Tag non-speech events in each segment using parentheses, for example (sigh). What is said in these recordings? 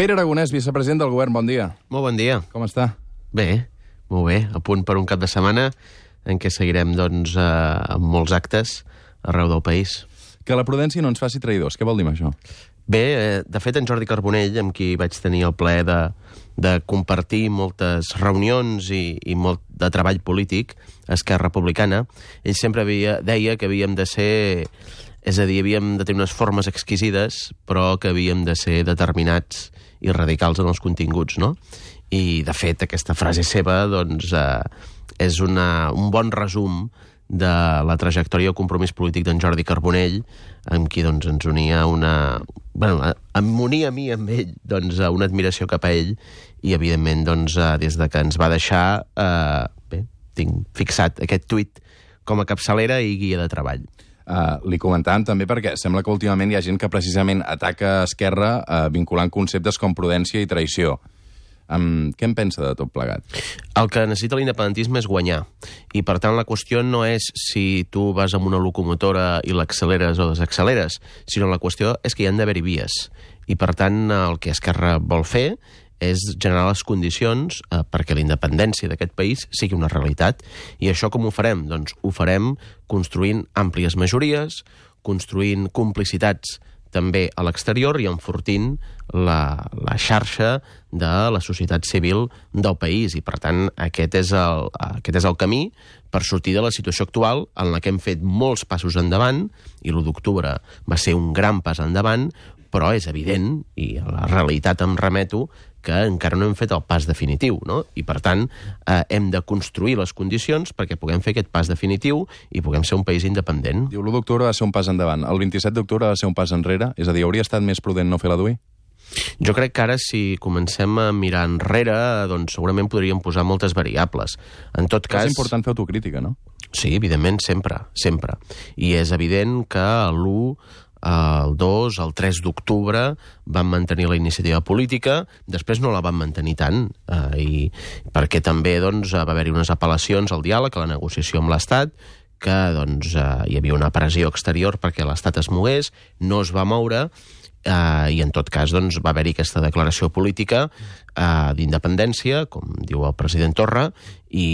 Pere Aragonès, vicepresident del govern, bon dia. Molt bon dia. Com està? Bé, molt bé. A punt per un cap de setmana en què seguirem doncs, eh, amb molts actes arreu del país. Que la prudència no ens faci traïdors. Què vol dir això? Bé, eh, de fet, en Jordi Carbonell, amb qui vaig tenir el plaer de, de compartir moltes reunions i, i molt de treball polític Esquerra Republicana, ell sempre havia, deia que havíem de ser... És a dir, havíem de tenir unes formes exquisides, però que havíem de ser determinats i radicals en els continguts, no? I, de fet, aquesta frase seva, doncs, eh, és una, un bon resum de la trajectòria o compromís polític d'en Jordi Carbonell, amb qui doncs, ens unia una... Bueno, em unia a mi amb ell doncs, una admiració cap a ell i, evidentment, doncs, eh, des de que ens va deixar, eh, bé, tinc fixat aquest tuit com a capçalera i guia de treball. Uh, li comentàvem també perquè sembla que últimament hi ha gent que precisament ataca Esquerra uh, vinculant conceptes com prudència i traïció. Um, què en pensa de tot plegat? El que necessita l'independentisme és guanyar. I, per tant, la qüestió no és si tu vas amb una locomotora i l'acceleres o desacceleres, sinó la qüestió és que hi han d'haver-hi vies. I, per tant, el que Esquerra vol fer és generar les condicions eh, perquè la independència d'aquest país sigui una realitat. I això com ho farem? Doncs ho farem construint àmplies majories, construint complicitats també a l'exterior i enfortint la, la xarxa de la societat civil del país. I, per tant, aquest és, el, aquest és el camí per sortir de la situació actual en la que hem fet molts passos endavant, i l'1 d'octubre va ser un gran pas endavant, però és evident, i a la realitat em remeto, que encara no hem fet el pas definitiu, no? I, per tant, eh, hem de construir les condicions perquè puguem fer aquest pas definitiu i puguem ser un país independent. Diu, l'1 d'octubre va ser un pas endavant. El 27 d'octubre va ser un pas enrere? És a dir, hauria estat més prudent no fer la DUI? Jo crec que ara, si comencem a mirar enrere, doncs segurament podríem posar moltes variables. En tot cas... És important fer autocrítica, no? Sí, evidentment, sempre, sempre. I és evident que l'1 el 2, el 3 d'octubre van mantenir la iniciativa política, després no la van mantenir tant, eh, i perquè també doncs, va haver-hi unes apel·lacions al diàleg, a la negociació amb l'Estat, que doncs, eh, hi havia una pressió exterior perquè l'Estat es mogués, no es va moure, eh, i en tot cas doncs, va haver-hi aquesta declaració política eh, d'independència, com diu el president Torra, i,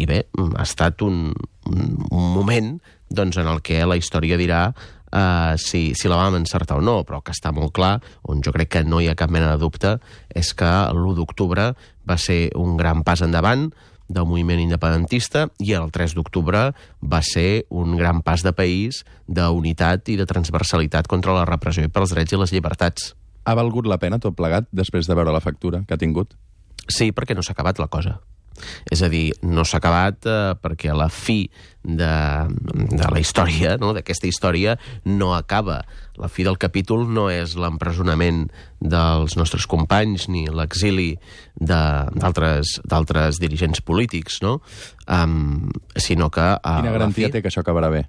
i bé, ha estat un, un, un moment doncs, en el que la història dirà Uh, si, si la vam encertar o no, però que està molt clar, on jo crec que no hi ha cap mena de dubte, és que l'1 d'octubre va ser un gran pas endavant del moviment independentista i el 3 d'octubre va ser un gran pas de país d'unitat i de transversalitat contra la repressió i pels drets i les llibertats. Ha valgut la pena tot plegat després de veure la factura que ha tingut? Sí, perquè no s'ha acabat la cosa. És a dir, no s'ha acabat eh, perquè la fi de, de la història, no? d'aquesta història, no acaba. La fi del capítol no és l'empresonament dels nostres companys ni l'exili d'altres dirigents polítics, no? Um, sinó que... Quina garantia fi... té que això acabarà bé?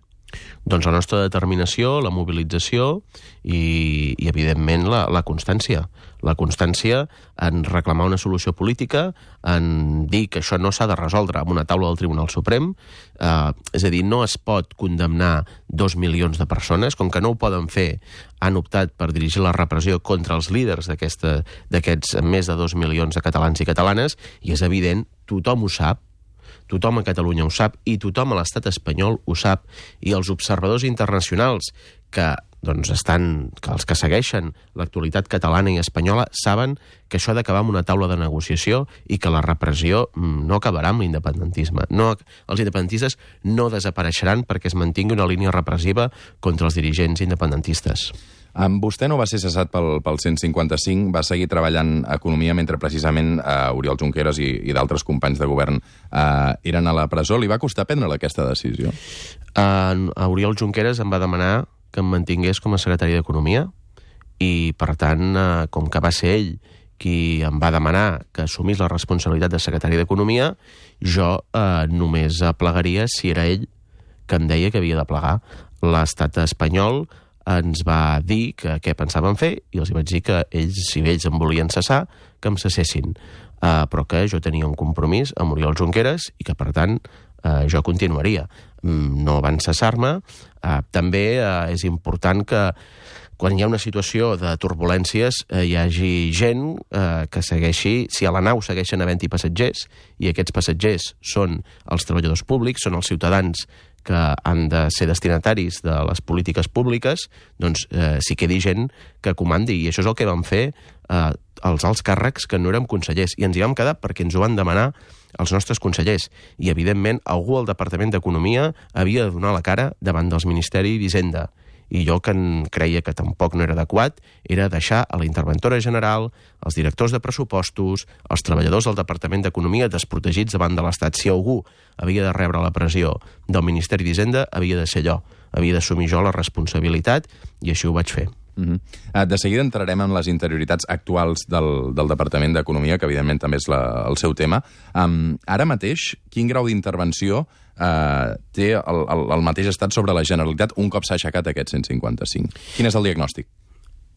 Doncs la nostra determinació, la mobilització i, i evidentment, la, la constància. La constància en reclamar una solució política, en dir que això no s'ha de resoldre amb una taula del Tribunal Suprem, eh, és a dir, no es pot condemnar dos milions de persones, com que no ho poden fer, han optat per dirigir la repressió contra els líders d'aquests més de dos milions de catalans i catalanes, i és evident, tothom ho sap, tothom a Catalunya ho sap i tothom a l'estat espanyol ho sap. I els observadors internacionals que doncs estan, que els que segueixen l'actualitat catalana i espanyola saben que això ha d'acabar amb una taula de negociació i que la repressió mm, no acabarà amb l'independentisme. No, els independentistes no desapareixeran perquè es mantingui una línia repressiva contra els dirigents independentistes. Amb vostè no va ser cessat pel, pel 155, va seguir treballant a Economia mentre precisament eh, Oriol Junqueras i, i d'altres companys de govern eh, eren a la presó. Li va costar prendre aquesta decisió? Uh, Oriol Junqueras em va demanar que em mantingués com a secretari d'Economia i, per tant, eh, com que va ser ell qui em va demanar que assumís la responsabilitat de secretari d'Economia, jo eh, només plegaria si era ell que em deia que havia de plegar. L'estat espanyol ens va dir que què pensaven fer i els vaig dir que ells, si ells em volien cessar, que em cessessin. Uh, però que jo tenia un compromís amb Oriol Junqueras i que, per tant, eh, jo continuaria. Mm, no van cessar-me. Eh, també eh, és important que quan hi ha una situació de turbulències eh, hi hagi gent eh, que segueixi, si a la nau segueixen havent-hi passatgers, i aquests passatgers són els treballadors públics, són els ciutadans que han de ser destinataris de les polítiques públiques, doncs eh, si quedi gent que comandi. I això és el que vam fer eh, els alts càrrecs que no érem consellers. I ens hi vam quedar perquè ens ho van demanar els nostres consellers. I, evidentment, algú al Departament d'Economia havia de donar la cara davant dels Ministeri d'Hisenda i jo que en creia que tampoc no era adequat era deixar a la interventora general, els directors de pressupostos, els treballadors del Departament d'Economia desprotegits davant de l'Estat. Si algú havia de rebre la pressió del Ministeri d'Hisenda, havia de ser allò. Havia d'assumir jo la responsabilitat i així ho vaig fer. Uh -huh. De seguida entrarem en les interioritats actuals del, del Departament d'Economia, que evidentment també és la, el seu tema. Um, ara mateix, quin grau d'intervenció uh, té el, el, el mateix estat sobre la Generalitat un cop s'ha aixecat aquest 155? Quin és el diagnòstic?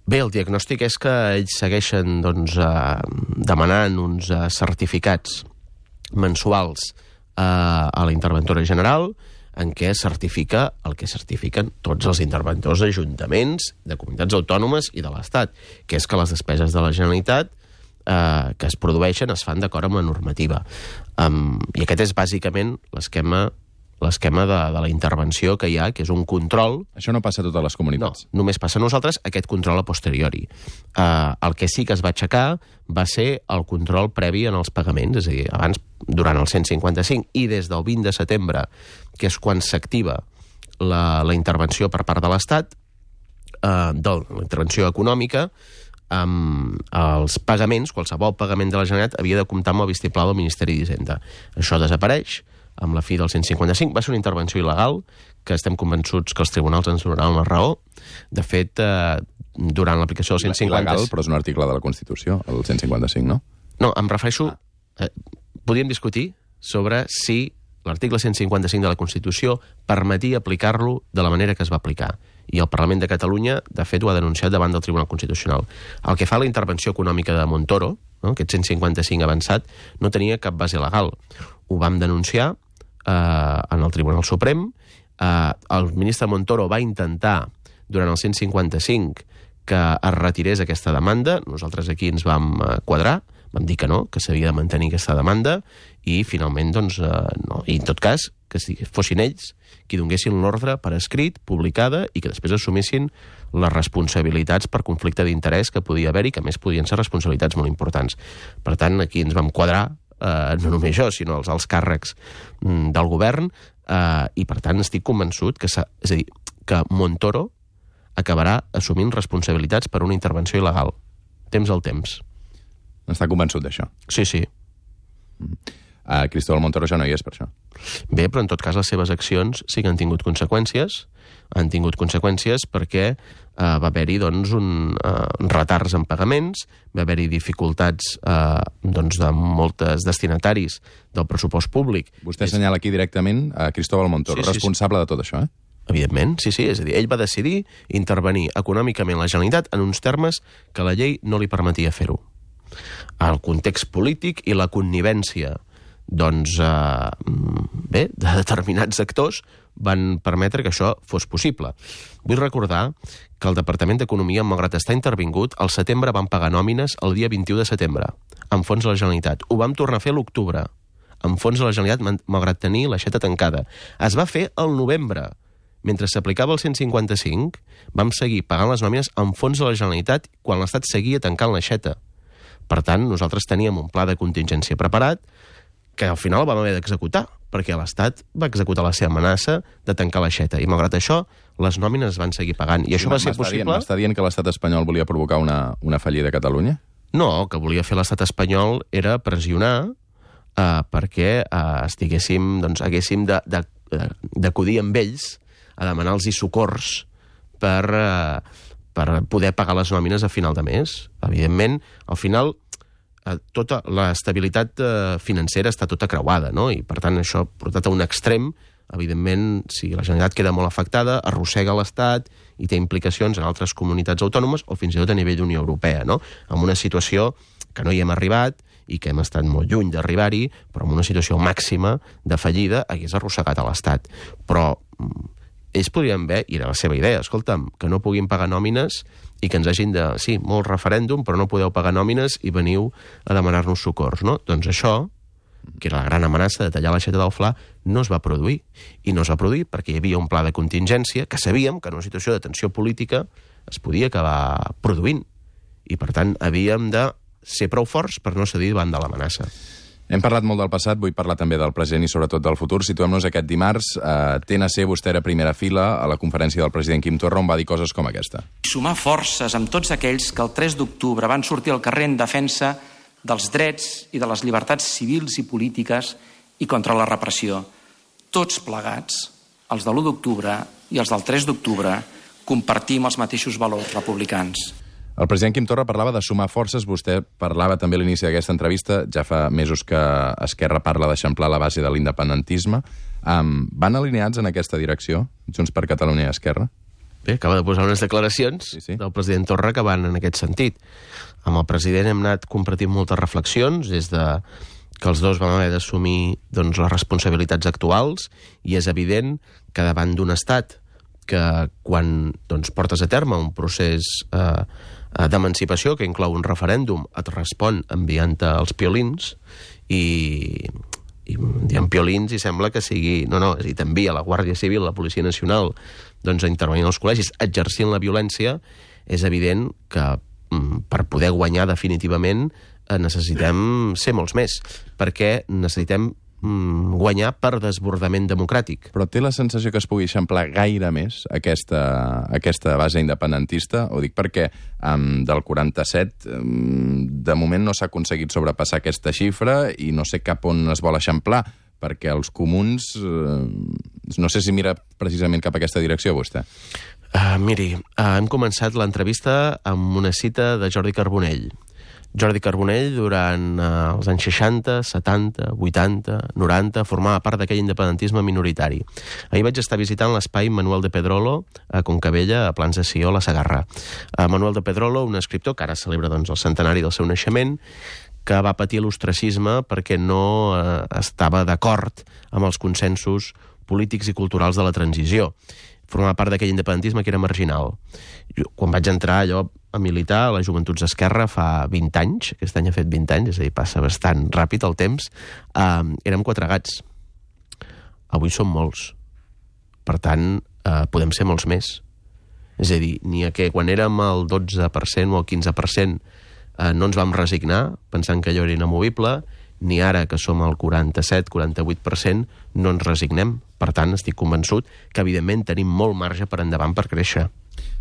Bé, el diagnòstic és que ells segueixen doncs, uh, demanant uns uh, certificats mensuals uh, a la interventora general, en què certifica el que certifiquen tots els interventors d'ajuntaments, de comunitats autònomes i de l'Estat, que és que les despeses de la Generalitat eh, que es produeixen es fan d'acord amb la normativa. Um, I aquest és bàsicament l'esquema l'esquema de, de la intervenció que hi ha, que és un control... Això no passa a totes les comunitats. No, només passa a nosaltres aquest control a posteriori. Uh, el que sí que es va aixecar va ser el control previ en els pagaments, és a dir, abans, durant el 155 i des del 20 de setembre, que és quan s'activa la, la intervenció per part de l'Estat, uh, de la intervenció econòmica, amb els pagaments, qualsevol pagament de la Generalitat havia de comptar amb el vistiplau del Ministeri d'Hisenda. Això desapareix, amb la fi del 155. Va ser una intervenció il·legal, que estem convençuts que els tribunals ens donaran la raó. De fet, eh, durant l'aplicació del 155... Il·legal, però és un article de la Constitució, el 155, no? No, em refereixo... Eh, podríem discutir sobre si l'article 155 de la Constitució permetia aplicar-lo de la manera que es va aplicar. I el Parlament de Catalunya, de fet, ho ha denunciat davant del Tribunal Constitucional. El que fa la intervenció econòmica de Montoro, no, aquest 155 avançat, no tenia cap base legal. Ho vam denunciar eh, en el Tribunal Suprem. Eh, el ministre Montoro va intentar, durant el 155, que es retirés aquesta demanda. Nosaltres aquí ens vam eh, quadrar, vam dir que no, que s'havia de mantenir aquesta demanda, i finalment, doncs, eh, no. I en tot cas, que fossin ells qui donguessin l'ordre per escrit, publicada, i que després assumissin les responsabilitats per conflicte d'interès que podia haver-hi, que més podien ser responsabilitats molt importants. Per tant, aquí ens vam quadrar eh, no només jo, sinó els alts càrrecs mm, del govern, eh, i per tant estic convençut que, és a dir, que Montoro acabarà assumint responsabilitats per una intervenció il·legal. Temps al temps. Està convençut d'això? Sí, sí. Mm. Uh, Cristóbal Montoro ja no hi és per això. Bé, però en tot cas les seves accions sí que han tingut conseqüències, han tingut conseqüències perquè eh, va haver-hi doncs, un, uh, retards en pagaments, va haver-hi dificultats eh, doncs, de moltes destinataris del pressupost públic. Vostè assenyala aquí directament a Cristóbal Montoro, sí, sí, responsable sí. de tot això, eh? Evidentment, sí, sí. És a dir, ell va decidir intervenir econòmicament la Generalitat en uns termes que la llei no li permetia fer-ho. El context polític i la connivència doncs, eh, bé, de determinats actors van permetre que això fos possible. Vull recordar que el Departament d'Economia, malgrat estar intervingut, al setembre van pagar nòmines el dia 21 de setembre, amb fons de la Generalitat. Ho vam tornar a fer l'octubre, amb fons de la Generalitat, malgrat tenir l'aixeta tancada. Es va fer el novembre. Mentre s'aplicava el 155, vam seguir pagant les nòmines amb fons de la Generalitat quan l'Estat seguia tancant l'aixeta. Per tant, nosaltres teníem un pla de contingència preparat, que al final vam haver d'executar, perquè l'Estat va executar la seva amenaça de tancar l'aixeta, i malgrat això, les nòmines es van seguir pagant. I això va ser possible... M'està dient que l'estat espanyol volia provocar una, una fallida a Catalunya? No, el que volia fer l'estat espanyol era pressionar eh, perquè eh, estiguéssim, doncs, haguéssim d'acudir amb ells a demanar-los socors per, eh, per poder pagar les nòmines a final de mes. Evidentment, al final Eh, tota l'estabilitat eh, financera està tota creuada, no? i per tant això portat a un extrem, evidentment, si la Generalitat queda molt afectada, arrossega l'Estat i té implicacions en altres comunitats autònomes o fins i tot a nivell d'Unió Europea, no? amb una situació que no hi hem arribat i que hem estat molt lluny d'arribar-hi, però en una situació màxima de fallida hagués arrossegat a l'Estat. Però mm, ells podrien haver, i era la seva idea, escolta'm, que no puguin pagar nòmines i que ens hagin de... Sí, molt referèndum, però no podeu pagar nòmines i veniu a demanar-nos socors, no? Doncs això, que era la gran amenaça de tallar l'aixeta del Fla, no es va produir. I no es va produir perquè hi havia un pla de contingència que sabíem que en una situació de tensió política es podia acabar produint. I, per tant, havíem de ser prou forts per no cedir davant de l'amenaça. Hem parlat molt del passat, vull parlar també del present i sobretot del futur. Situem-nos aquest dimarts. Eh, TNC, vostè era primera fila a la conferència del president Quim Torra, on va dir coses com aquesta. Sumar forces amb tots aquells que el 3 d'octubre van sortir al carrer en defensa dels drets i de les llibertats civils i polítiques i contra la repressió. Tots plegats, els de l'1 d'octubre i els del 3 d'octubre, compartim els mateixos valors republicans. El president Quim Torra parlava de sumar forces, vostè parlava també a l'inici d'aquesta entrevista, ja fa mesos que Esquerra parla d'eixamplar la base de l'independentisme. Um, van alineats en aquesta direcció, Junts per Catalunya i Esquerra? Bé, acaba de posar unes declaracions Sí, sí. del president Torra que van en aquest sentit. Amb el president hem anat compartint moltes reflexions, des de que els dos vam haver d'assumir doncs, les responsabilitats actuals, i és evident que davant d'un estat que quan doncs, portes a terme un procés eh, d'emancipació que inclou un referèndum, et respon enviant-te els piolins i, i diem piolins i sembla que sigui... No, no, dir, t'envia la Guàrdia Civil, la Policia Nacional, doncs, a intervenir en els col·legis. Exercint la violència, és evident que mm, per poder guanyar definitivament eh, necessitem ser molts més, perquè necessitem mm, guanyar per desbordament democràtic. Però té la sensació que es pugui eixamplar gaire més aquesta, aquesta base independentista? Ho dic perquè um, del 47 um, de moment no s'ha aconseguit sobrepassar aquesta xifra i no sé cap on es vol eixamplar perquè els comuns... Eh, no sé si mira precisament cap a aquesta direcció, vostè. Uh, miri, uh, hem començat l'entrevista amb una cita de Jordi Carbonell. Jordi Carbonell, durant uh, els anys 60, 70, 80, 90, formava part d'aquell independentisme minoritari. Ahir vaig estar visitant l'espai Manuel de Pedrolo a Concabella, a Plans de Sió, a la Sagarra. Uh, Manuel de Pedrolo, un escriptor que ara celebra doncs, el centenari del seu naixement, que va patir l'ostracisme perquè no eh, estava d'acord amb els consensos polítics i culturals de la transició. Formava part d'aquell independentisme que era marginal. Jo, quan vaig entrar allò a militar a les Joventuts d'Esquerra fa 20 anys, aquest any ha fet 20 anys, és a dir, passa bastant ràpid el temps, eh, érem quatre gats. Avui som molts. Per tant, eh, podem ser molts més. És a dir, ni a que quan érem al 12% o al 15% eh, no ens vam resignar, pensant que allò era inamovible, ni ara que som al 47-48%, no ens resignem. Per tant, estic convençut que, evidentment, tenim molt marge per endavant per créixer.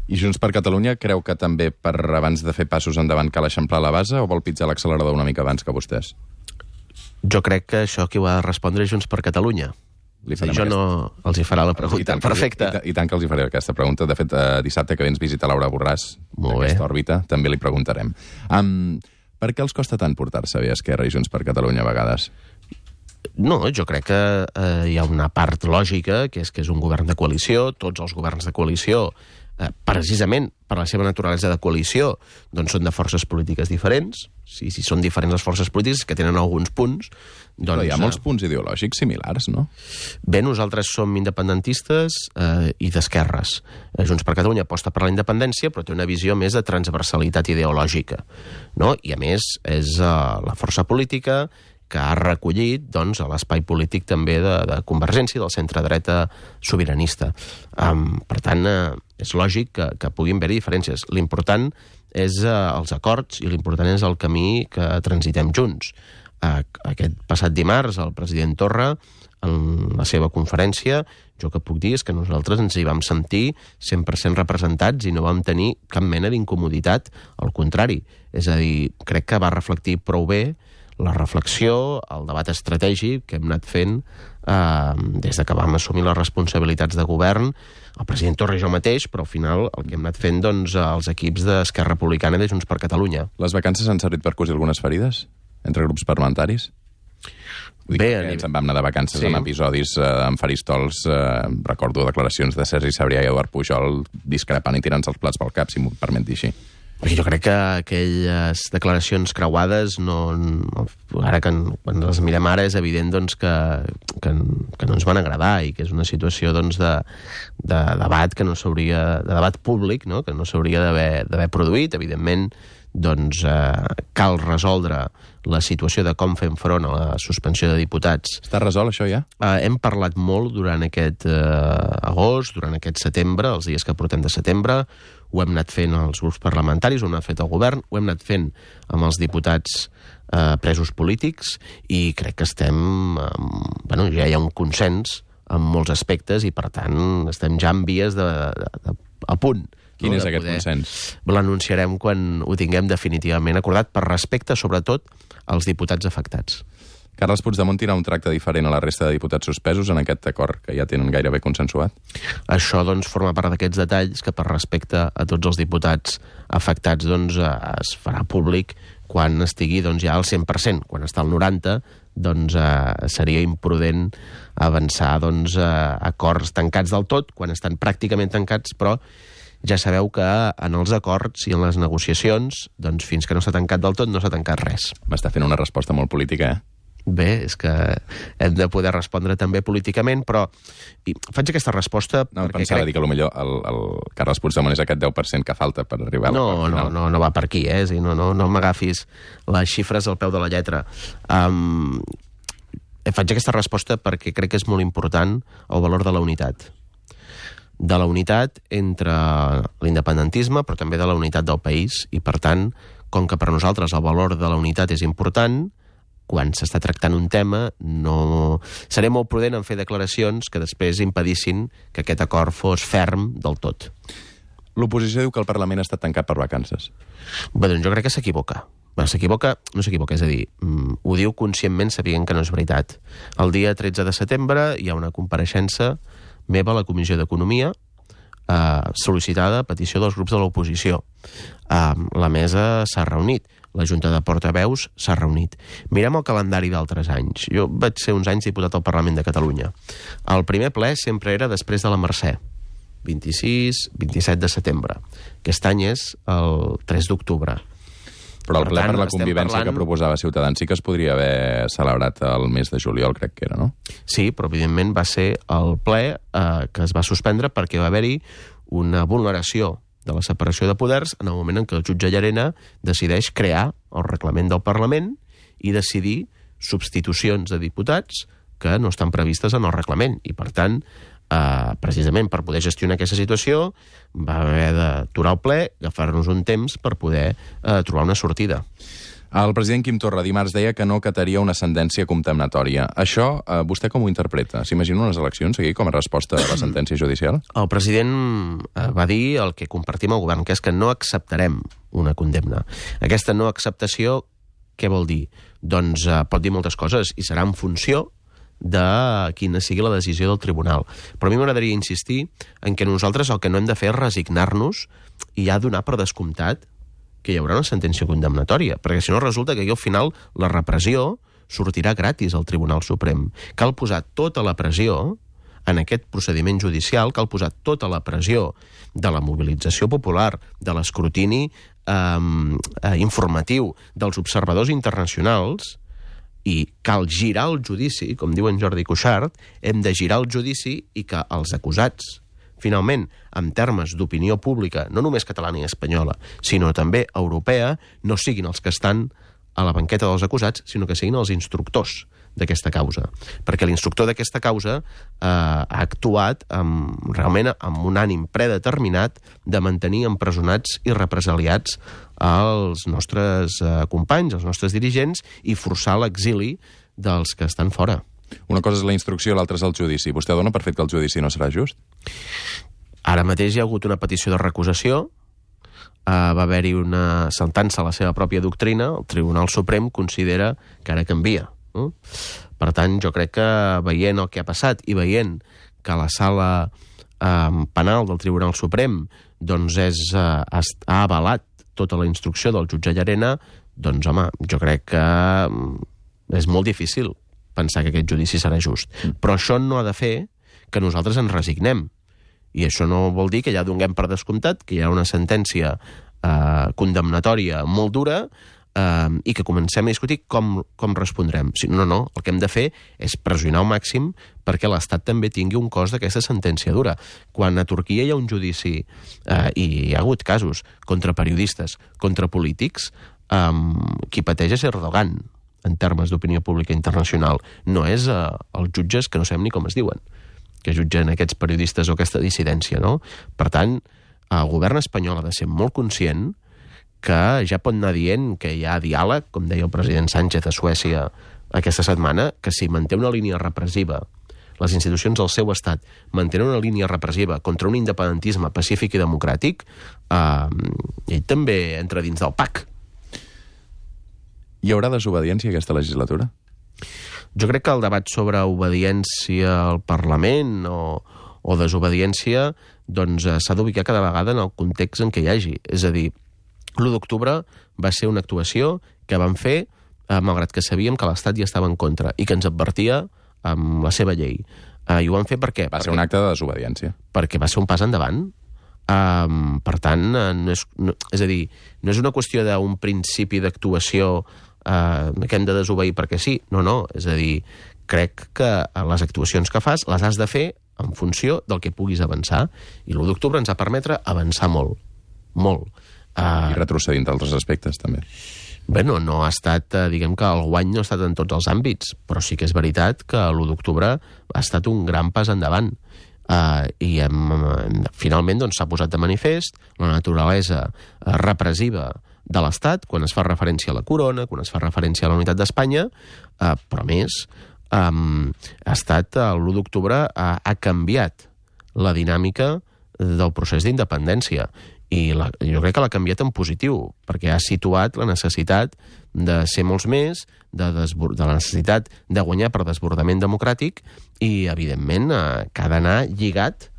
I Junts per Catalunya creu que també per abans de fer passos endavant cal eixamplar la base o vol pitjar l'accelerador una mica abans que vostès? Jo crec que això qui ho ha de respondre és Junts per Catalunya. Li Sí, farem jo aquesta- no els hi farà la I pregunta. tant, que- Perfecte. I, I tant que els hi faré aquesta pregunta. De fet, eh, dissabte que ve ens visita Laura Borràs, d'aquesta òrbita, també li preguntarem. Um, per què els costa tant portar-se bé Esquerra i Junts per Catalunya a vegades? No, jo crec que eh, hi ha una part lògica, que és que és un govern de coalició, tots els governs de coalició, eh, precisament per la seva naturalesa de coalició, doncs són de forces polítiques diferents. Si, si són diferents les forces polítiques, que tenen alguns punts, Però doncs... hi ha molts eh, punts ideològics similars, no? Bé, nosaltres som independentistes eh, i d'esquerres. Eh, Junts per Catalunya aposta per la independència, però té una visió més de transversalitat ideològica. No? I, a més, és eh, la força política que ha recollit doncs, a l'espai polític també de, de Convergència, del centre-dreta sobiranista. Um, per tant, eh, és lògic que, que puguin haver-hi diferències. L'important és eh, els acords i l'important és el camí que transitem junts. Eh, aquest passat dimarts, el president Torra, en la seva conferència, jo que puc dir és que nosaltres ens hi vam sentir 100% representats i no vam tenir cap mena d'incomoditat, al contrari. És a dir, crec que va reflectir prou bé la reflexió, el debat estratègic que hem anat fent eh, des de que vam assumir les responsabilitats de govern, el president Torra i jo mateix, però al final el que hem anat fent doncs, els equips d'Esquerra Republicana i de Junts per Catalunya. Les vacances han servit per cosir algunes ferides entre grups parlamentaris? Vull dir Bé, nivell- ens en vam anar de vacances Sí. amb episodis eh, amb faristols, eh, recordo declaracions de Sergi Sabrià i Eduard Pujol discrepant i tirant-se els plats pel cap, si m'ho permet dir així. Jo crec que aquelles declaracions creuades, no, no, ara que quan les mirem ara és evident doncs, que, que, que no ens van agradar i que és una situació doncs, de, de debat que no s'hauria de debat públic, no? que no s'hauria d'haver produït. Evidentment, doncs, eh, cal resoldre la situació de com fem front a la suspensió de diputats. Està resolt, això, ja? Eh, hem parlat molt durant aquest eh, agost, durant aquest setembre, els dies que portem de setembre, ho hem anat fent els grups parlamentaris, ho hem anat fet el govern, ho hem anat fent amb els diputats eh, presos polítics i crec que estem... Eh, bueno, ja hi ha un consens en molts aspectes i, per tant, estem ja en vies de, de, de, a punt Quin no, és aquest poder... consens? L'anunciarem quan ho tinguem definitivament acordat, per respecte, sobretot, als diputats afectats. Carles Puigdemont tindrà un tracte diferent a la resta de diputats suspesos en aquest acord que ja tenen gairebé consensuat? Això doncs, forma part d'aquests detalls que per respecte a tots els diputats afectats doncs, es farà públic quan estigui doncs, ja al 100%. Quan està al 90%, doncs, eh, seria imprudent avançar doncs, eh, acords tancats del tot, quan estan pràcticament tancats, però ja sabeu que en els acords i en les negociacions, doncs fins que no s'ha tancat del tot, no s'ha tancat res. M'està fent una resposta molt política, eh? Bé, és que hem de poder respondre també políticament, però i faig aquesta resposta no, perquè pensava crec... dir que potser el, el Carles Puigdemont és aquest 10% que falta per arribar no, a no, no, no va per aquí, eh? Sí, no, no, no m'agafis les xifres al peu de la lletra. Um, faig aquesta resposta perquè crec que és molt important el valor de la unitat de la unitat entre l'independentisme, però també de la unitat del país, i per tant, com que per nosaltres el valor de la unitat és important, quan s'està tractant un tema, no... seré molt prudent en fer declaracions que després impedissin que aquest acord fos ferm del tot. L'oposició diu que el Parlament està tancat per vacances. Bé, doncs jo crec que s'equivoca. S'equivoca, no s'equivoca, és a dir, mm, ho diu conscientment sabent que no és veritat. El dia 13 de setembre hi ha una compareixença meva a la Comissió d'Economia eh, sol·licitada a petició dels grups de l'oposició. Eh, la mesa s'ha reunit, la Junta de Portaveus s'ha reunit. Mirem el calendari d'altres anys. Jo vaig ser uns anys diputat al Parlament de Catalunya. El primer ple sempre era després de la Mercè, 26, 27 de setembre. Aquest any és el 3 d'octubre. Però el per ple tant, per la convivència parlant... que proposava Ciutadans sí que es podria haver celebrat el mes de juliol, crec que era, no? Sí, però evidentment va ser el ple eh, que es va suspendre perquè va haver-hi una vulneració de la separació de poders en el moment en què el jutge Llarena decideix crear el reglament del Parlament i decidir substitucions de diputats que no estan previstes en el reglament. I, per tant, eh, precisament per poder gestionar aquesta situació, va haver d'aturar el ple, agafar-nos un temps per poder eh, trobar una sortida. El president Quim Torra dimarts deia que no cataria una sentència condemnatòria. Això, eh, vostè com ho interpreta? S'imagina unes eleccions aquí com a resposta a la sentència judicial? (coughs) El president eh, va dir el que compartim al govern, que és que no acceptarem una condemna. Aquesta no acceptació, què vol dir? Doncs eh, pot dir moltes coses i serà en funció de quina sigui la decisió del tribunal. Però a mi m'agradaria insistir en que nosaltres el que no hem de fer és resignar-nos i ja donar per descomptat que hi haurà una sentència condemnatòria, perquè si no resulta que aquí al final la repressió sortirà gratis al Tribunal Suprem. Cal posar tota la pressió en aquest procediment judicial, cal posar tota la pressió de la mobilització popular, de l'escrutini eh, eh, informatiu dels observadors internacionals, i cal girar el judici, com diu en Jordi Cuixart, hem de girar el judici i que els acusats, finalment, en termes d'opinió pública, no només catalana i espanyola, sinó també europea, no siguin els que estan a la banqueta dels acusats, sinó que siguin els instructors d'aquesta causa. Perquè l'instructor d'aquesta causa eh, ha actuat amb, realment amb un ànim predeterminat de mantenir empresonats i represaliats als nostres eh, companys, als nostres dirigents, i forçar l'exili dels que estan fora. Una cosa és la instrucció, l'altra és el judici. Vostè dona per fet que el judici no serà just? Ara mateix hi ha hagut una petició de recusació, Uh, va haver-hi una sentança a la seva pròpia doctrina, el Tribunal Suprem considera que ara canvia. Uh? Per tant, jo crec que veient el que ha passat i veient que la sala uh, penal del Tribunal Suprem doncs és, uh, ha avalat tota la instrucció del jutge Llarena, doncs, home, jo crec que és molt difícil pensar que aquest judici serà just. Mm. Però això no ha de fer que nosaltres ens resignem. I això no vol dir que ja donem per descomptat que hi ha una sentència eh, condemnatòria molt dura eh, i que comencem a discutir com, com respondrem. Si, no, no, el que hem de fer és pressionar al màxim perquè l'Estat també tingui un cos d'aquesta sentència dura. Quan a Turquia hi ha un judici, eh, i hi ha hagut casos, contra periodistes, contra polítics, eh, qui pateix és Erdogan, en termes d'opinió pública internacional. No és eh, els jutges que no sabem ni com es diuen, que jutgen aquests periodistes o aquesta dissidència, no? Per tant, el govern espanyol ha de ser molt conscient que ja pot anar dient que hi ha diàleg, com deia el president Sánchez a Suècia aquesta setmana, que si manté una línia repressiva les institucions del seu estat mantenen una línia repressiva contra un independentisme pacífic i democràtic, eh, ell també entra dins del PAC. Hi haurà desobediència aquesta legislatura? Jo crec que el debat sobre obediència al Parlament o, o desobediència doncs eh, s'ha d'ubicar cada vegada en el context en què hi hagi. És a dir, l'1 d'octubre va ser una actuació que vam fer eh, malgrat que sabíem que l'Estat hi estava en contra i que ens advertia amb la seva llei. Eh, I ho vam fer per què? Va perquè, ser un acte de desobediència. Perquè va ser un pas endavant. Um, per tant, eh, no és, no, és a dir, no és una qüestió d'un principi d'actuació uh, que hem de desobeir perquè sí. No, no. És a dir, crec que les actuacions que fas les has de fer en funció del que puguis avançar. I l'1 d'octubre ens ha permetre avançar molt. Molt. Uh, I retrocedint d'altres aspectes, també. Bueno, no ha estat, eh, diguem que el guany no ha estat en tots els àmbits, però sí que és veritat que l'1 d'octubre ha estat un gran pas endavant. Uh, i hem, hem, finalment doncs, s'ha doncs, posat de manifest la naturalesa repressiva de l'Estat, quan es fa referència a la corona, quan es fa referència a la unitat d'Espanya, uh, però més, um, ha estat l'1 d'octubre, uh, ha canviat la dinàmica del procés d'independència i la, jo crec que l'ha canviat en positiu, perquè ha situat la necessitat de ser molts més, de, de la necessitat de guanyar per desbordament democràtic i, evidentment, eh, que ha d'anar lligat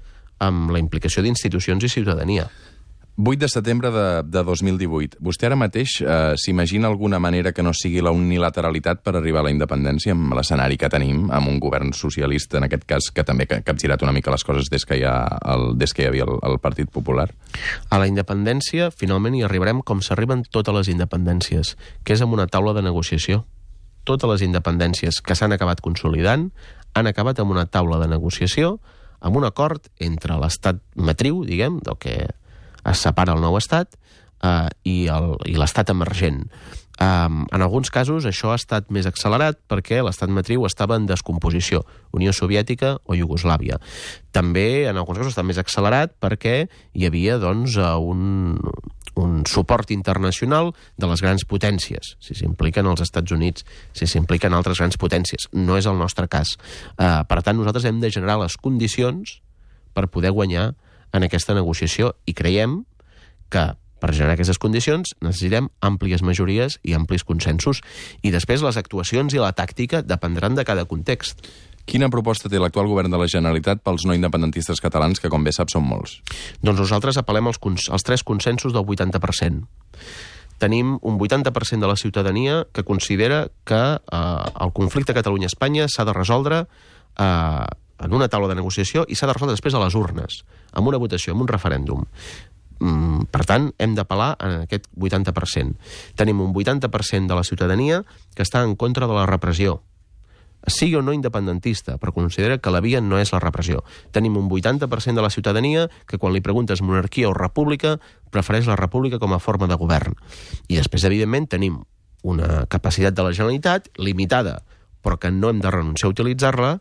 amb la implicació d'institucions i ciutadania. 8 de setembre de, de 2018. Vostè ara mateix eh, s'imagina alguna manera que no sigui la unilateralitat per arribar a la independència amb l'escenari que tenim, amb un govern socialista, en aquest cas, que també ha capgirat una mica les coses des que hi, ha el, des que hi havia el, el Partit Popular? A la independència, finalment, hi arribarem com s'arriben totes les independències, que és amb una taula de negociació. Totes les independències que s'han acabat consolidant han acabat amb una taula de negociació amb un acord entre l'estat matriu, diguem, del que es separa el nou estat eh, i l'estat emergent. Um, en alguns casos això ha estat més accelerat perquè l'estat matriu estava en descomposició, Unió Soviètica o Iugoslàvia. També en alguns casos està més accelerat perquè hi havia doncs, eh, un, un suport internacional de les grans potències, si s'impliquen els Estats Units, si s'impliquen altres grans potències. No és el nostre cas. Uh, per tant, nosaltres hem de generar les condicions per poder guanyar en aquesta negociació i creiem que per generar aquestes condicions necessitem àmplies majories i amplis consensos i després les actuacions i la tàctica dependran de cada context. Quina proposta té l'actual govern de la Generalitat pels no independentistes catalans, que com bé sap són molts? Doncs nosaltres apel·lem als, als tres consensos del 80%. Tenim un 80% de la ciutadania que considera que eh, el conflicte Catalunya-Espanya s'ha de resoldre eh, en una taula de negociació i s'ha de resoldre després a les urnes, amb una votació, amb un referèndum. Mm, per tant, hem d'apel·lar a aquest 80%. Tenim un 80% de la ciutadania que està en contra de la repressió, sigui o no independentista, però considera que la via no és la repressió. Tenim un 80% de la ciutadania que quan li preguntes monarquia o república prefereix la república com a forma de govern. I després, evidentment, tenim una capacitat de la Generalitat limitada, però que no hem de renunciar a utilitzar-la,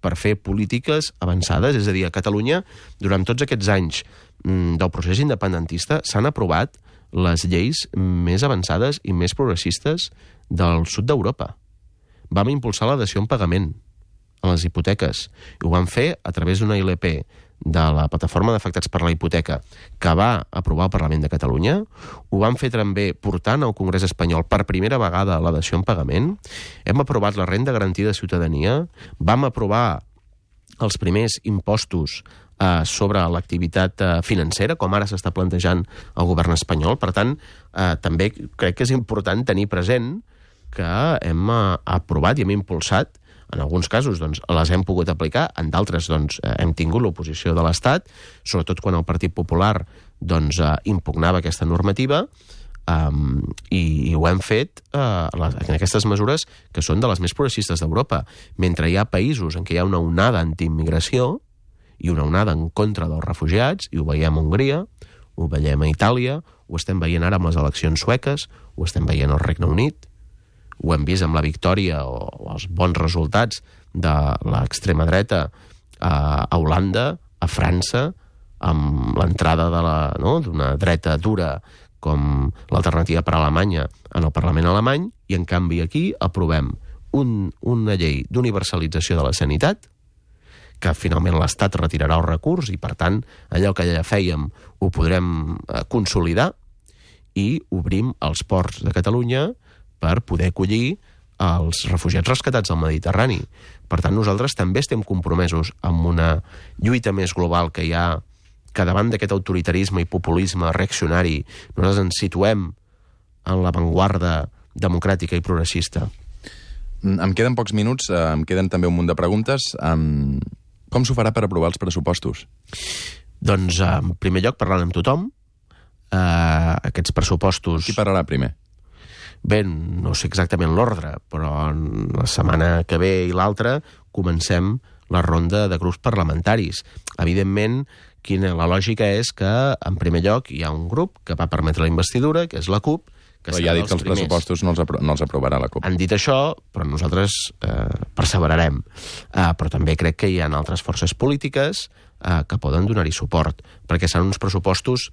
per fer polítiques avançades. És a dir, a Catalunya, durant tots aquests anys mm, del procés independentista, s'han aprovat les lleis més avançades i més progressistes del sud d'Europa. Vam impulsar la dació en pagament a les hipoteques. Ho vam fer a través d'una ILP de la plataforma d'afectats per la hipoteca que va aprovar el Parlament de Catalunya. Ho vam fer també portant al Congrés espanyol per primera vegada la dació en pagament. Hem aprovat la renda garantida de ciutadania. Vam aprovar els primers impostos eh, sobre l'activitat eh, financera, com ara s'està plantejant el govern espanyol. Per tant, eh, també crec que és important tenir present que hem eh, aprovat i hem impulsat en alguns casos doncs, les hem pogut aplicar, en d'altres doncs, eh, hem tingut l'oposició de l'Estat, sobretot quan el Partit Popular doncs, eh, impugnava aquesta normativa um, i, i ho hem fet uh, les, en aquestes mesures que són de les més progressistes d'Europa. Mentre hi ha països en què hi ha una onada antiimmigració i una onada en contra dels refugiats, i ho veiem a Hongria, ho veiem a Itàlia, ho estem veient ara amb les eleccions sueques, ho estem veient al Regne Unit, ho hem vist amb la victòria o, o els bons resultats de l'extrema dreta a, a Holanda, a França, amb l'entrada d'una no, dreta dura com l'alternativa per a Alemanya en el Parlament alemany, i en canvi aquí aprovem un, una llei d'universalització de la sanitat, que finalment l'Estat retirarà el recurs i, per tant, allò que ja fèiem ho podrem eh, consolidar i obrim els ports de Catalunya per poder acollir els refugiats rescatats al Mediterrani. Per tant, nosaltres també estem compromesos amb una lluita més global que hi ha que davant d'aquest autoritarisme i populisme reaccionari nosaltres ens situem en l'avantguarda democràtica i progressista. Mm, em queden pocs minuts, eh, em queden també un munt de preguntes. Com s'ho farà per aprovar els pressupostos? Doncs, en primer lloc, parlant amb tothom. Eh, aquests pressupostos... Qui parlarà primer? Bé, no sé exactament l'ordre, però la setmana que ve i l'altra comencem la ronda de grups parlamentaris. Evidentment, quina, la lògica és que, en primer lloc, hi ha un grup que va permetre la investidura, que és la CUP, que però ja ha dit que els primers. pressupostos no els, apro no els aprovarà la CUP. Han dit això, però nosaltres eh, perseverarem. Eh, però també crec que hi ha altres forces polítiques eh, que poden donar-hi suport, perquè seran uns pressupostos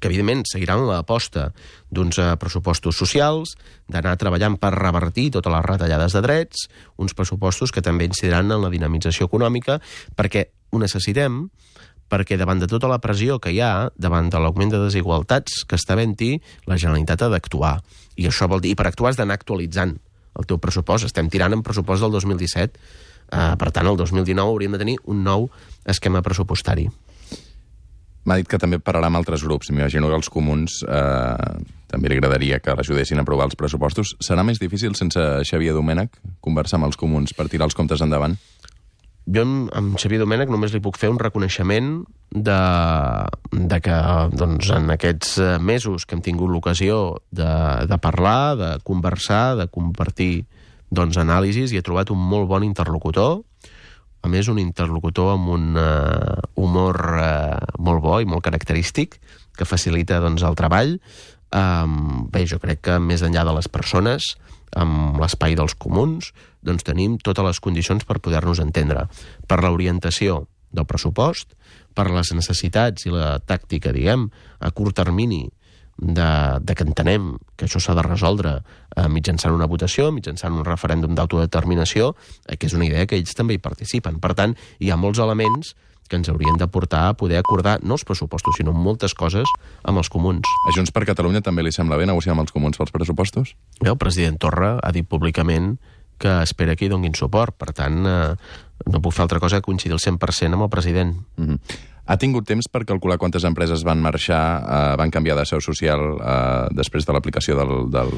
que evidentment seguiran l'aposta d'uns eh, pressupostos socials, d'anar treballant per revertir totes les retallades de drets, uns pressupostos que també incidiran en la dinamització econòmica, perquè ho necessitem, perquè davant de tota la pressió que hi ha, davant de l'augment de desigualtats que està havent-hi, la Generalitat ha d'actuar. I això vol dir, per actuar has d'anar actualitzant el teu pressupost. Estem tirant en pressupost del 2017. Uh, per tant, el 2019 hauríem de tenir un nou esquema pressupostari. M'ha dit que també parlarà amb altres grups. M'imagino que els comuns eh, també li agradaria que l'ajudessin a aprovar els pressupostos. Serà més difícil sense Xavier Domènech conversar amb els comuns per tirar els comptes endavant? jo amb Xavier Domènech només li puc fer un reconeixement de, de que doncs, en aquests eh, mesos que hem tingut l'ocasió de, de parlar, de conversar, de compartir doncs, anàlisis, i he trobat un molt bon interlocutor, a més un interlocutor amb un uh, humor uh, molt bo i molt característic, que facilita doncs, el treball. Um, bé, jo crec que més enllà de les persones, amb l'espai dels comuns, doncs tenim totes les condicions per poder-nos entendre. Per l'orientació del pressupost, per les necessitats i la tàctica, diguem, a curt termini, de, de que entenem que això s'ha de resoldre eh, mitjançant una votació, mitjançant un referèndum d'autodeterminació, eh, que és una idea que ells també hi participen. Per tant, hi ha molts elements que ens haurien de portar a poder acordar no els pressupostos, sinó moltes coses amb els comuns. A Junts per Catalunya també li sembla bé negociar amb els comuns pels pressupostos? Bé, el president Torra ha dit públicament que espera que hi donguin suport. Per tant, eh, no puc fer altra cosa que coincidir al 100% amb el president. Mm -hmm. Ha tingut temps per calcular quantes empreses van marxar, eh, van canviar de seu social eh, després de l'aplicació del, del,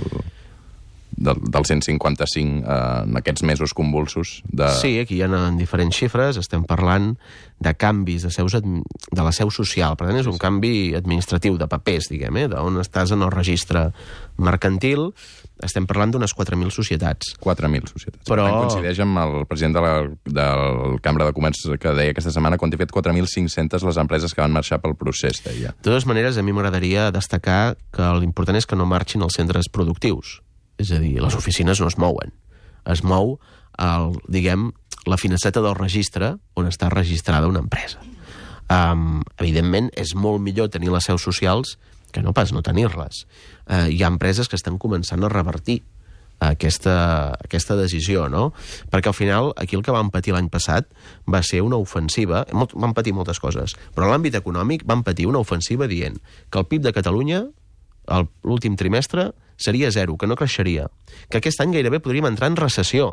del, del 155 eh, en aquests mesos convulsos? De... Sí, aquí hi ha diferents xifres, estem parlant de canvis de, seus, de la seu social. Per tant, és un canvi administratiu de papers, diguem, eh, d'on estàs en el registre mercantil, estem parlant d'unes 4.000 societats. 4.000 societats. Però... Coincideix amb el president de la, de la Cambra de Comerç que deia aquesta setmana quan he fet 4.500 les empreses que van marxar pel procés, deia. De totes maneres, a mi m'agradaria destacar que l'important és que no marxin els centres productius. És a dir, les oficines no es mouen. Es mou, el, diguem, la finestreta del registre on està registrada una empresa. Um, evidentment, és molt millor tenir les seus socials que no pas no tenir-les. Eh, hi ha empreses que estan començant a revertir aquesta, aquesta decisió, no? Perquè al final, aquí el que vam patir l'any passat va ser una ofensiva, molt, van patir moltes coses, però en l'àmbit econòmic van patir una ofensiva dient que el PIB de Catalunya l'últim trimestre seria zero, que no creixeria, que aquest any gairebé podríem entrar en recessió.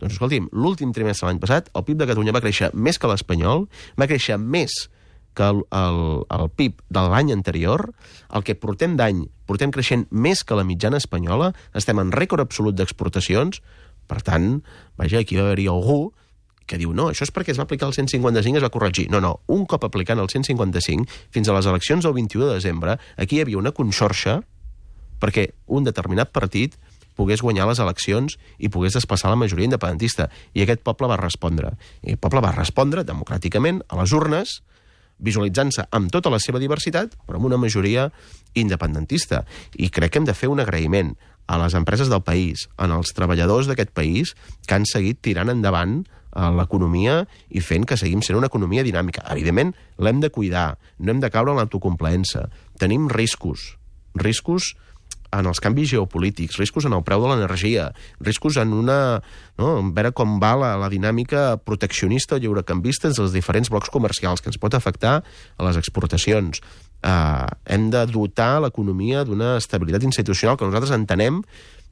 Doncs escolti'm, l'últim trimestre l'any passat el PIB de Catalunya va créixer més que l'espanyol, va créixer més que el, el, el PIB de l'any anterior, el que portem d'any, portem creixent més que la mitjana espanyola, estem en rècord absolut d'exportacions, per tant, vaja, aquí va haver-hi algú que diu, no, això és perquè es va aplicar el 155 es va corregir. No, no, un cop aplicant el 155, fins a les eleccions del 21 de desembre, aquí hi havia una conxorxa perquè un determinat partit pogués guanyar les eleccions i pogués desplaçar la majoria independentista. I aquest poble va respondre. I el poble va respondre democràticament a les urnes, visualitzant-se amb tota la seva diversitat, però amb una majoria independentista. I crec que hem de fer un agraïment a les empreses del país, en els treballadors d'aquest país que han seguit tirant endavant eh, l'economia i fent que seguim sent una economia dinàmica. Evidentment, l'hem de cuidar, no hem de caure en l'autocomplaença. Tenim riscos, riscos en els canvis geopolítics, riscos en el preu de l'energia, riscos en una... No, en veure com va la, la dinàmica proteccionista o lliurecanvista dels diferents blocs comercials, que ens pot afectar a les exportacions. Uh, hem de dotar l'economia d'una estabilitat institucional que nosaltres entenem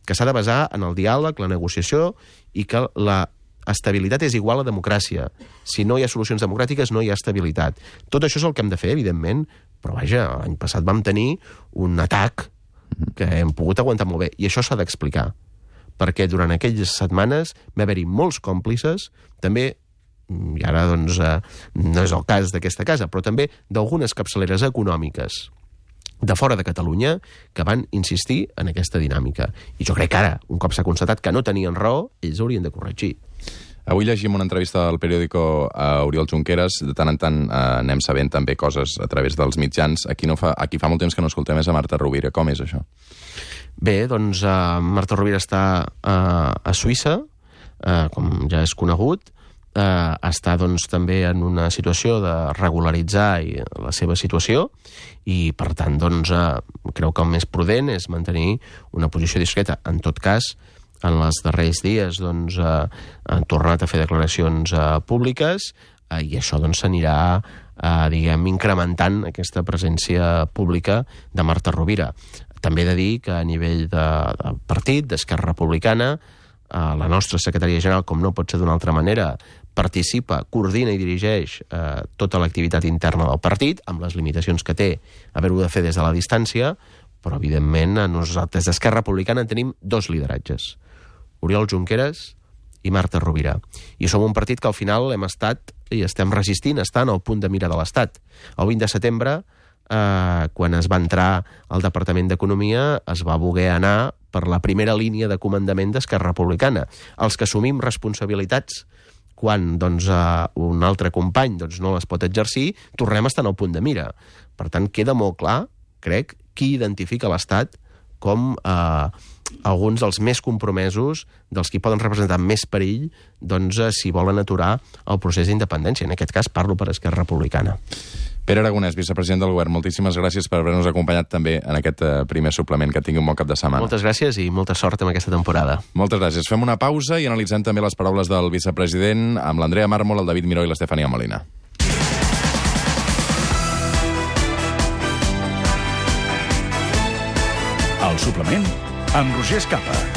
que s'ha de basar en el diàleg, la negociació i que la estabilitat és igual a democràcia. Si no hi ha solucions democràtiques, no hi ha estabilitat. Tot això és el que hem de fer, evidentment, però vaja, l'any passat vam tenir un atac que hem pogut aguantar molt bé. I això s'ha d'explicar, perquè durant aquelles setmanes va haver-hi molts còmplices, també i ara doncs, eh, no és el cas d'aquesta casa, però també d'algunes capçaleres econòmiques de fora de Catalunya que van insistir en aquesta dinàmica. I jo crec que ara, un cop s'ha constatat que no tenien raó, ells haurien de corregir. Avui llegim una entrevista del periòdico a Oriol Junqueras. De tant en tant eh, anem sabent també coses a través dels mitjans. Aquí, no fa, aquí fa molt temps que no escoltem més a Marta Rovira. Com és això? Bé, doncs uh, Marta Rovira està uh, a Suïssa, uh, com ja és conegut, uh, està doncs, també en una situació de regularitzar la seva situació i, per tant, doncs, uh, creu que el més prudent és mantenir una posició discreta. En tot cas, en els darrers dies doncs, eh, han tornat a fer declaracions eh, públiques eh, i això doncs, s'anirà eh, diguem, incrementant aquesta presència pública de Marta Rovira. També he de dir que a nivell de, de partit, d'Esquerra Republicana, eh, la nostra secretària general, com no pot ser d'una altra manera, participa, coordina i dirigeix eh, tota l'activitat interna del partit, amb les limitacions que té haver-ho de fer des de la distància, però evidentment nosaltres d'Esquerra Republicana en tenim dos lideratges Oriol Junqueras i Marta Rovira. I som un partit que al final hem estat i estem resistint, estant al punt de mira de l'Estat. El 20 de setembre, eh, quan es va entrar al Departament d'Economia, es va voler anar per la primera línia de comandament d'Esquerra Republicana. Els que assumim responsabilitats quan doncs, eh, un altre company doncs, no les pot exercir, tornem a estar en el punt de mira. Per tant, queda molt clar, crec, qui identifica l'Estat com eh, alguns dels més compromesos, dels qui poden representar més perill, doncs, eh, si volen aturar el procés d'independència. En aquest cas parlo per Esquerra Republicana. Pere Aragonès, vicepresident del Govern, moltíssimes gràcies per haver-nos acompanyat també en aquest eh, primer suplement. Que tingui un bon cap de setmana. Moltes gràcies i molta sort en aquesta temporada. Moltes gràcies. Fem una pausa i analitzem també les paraules del vicepresident amb l'Andrea Mármol, el David Miró i l'Estefania Molina. El suplement amb Roger Escapa.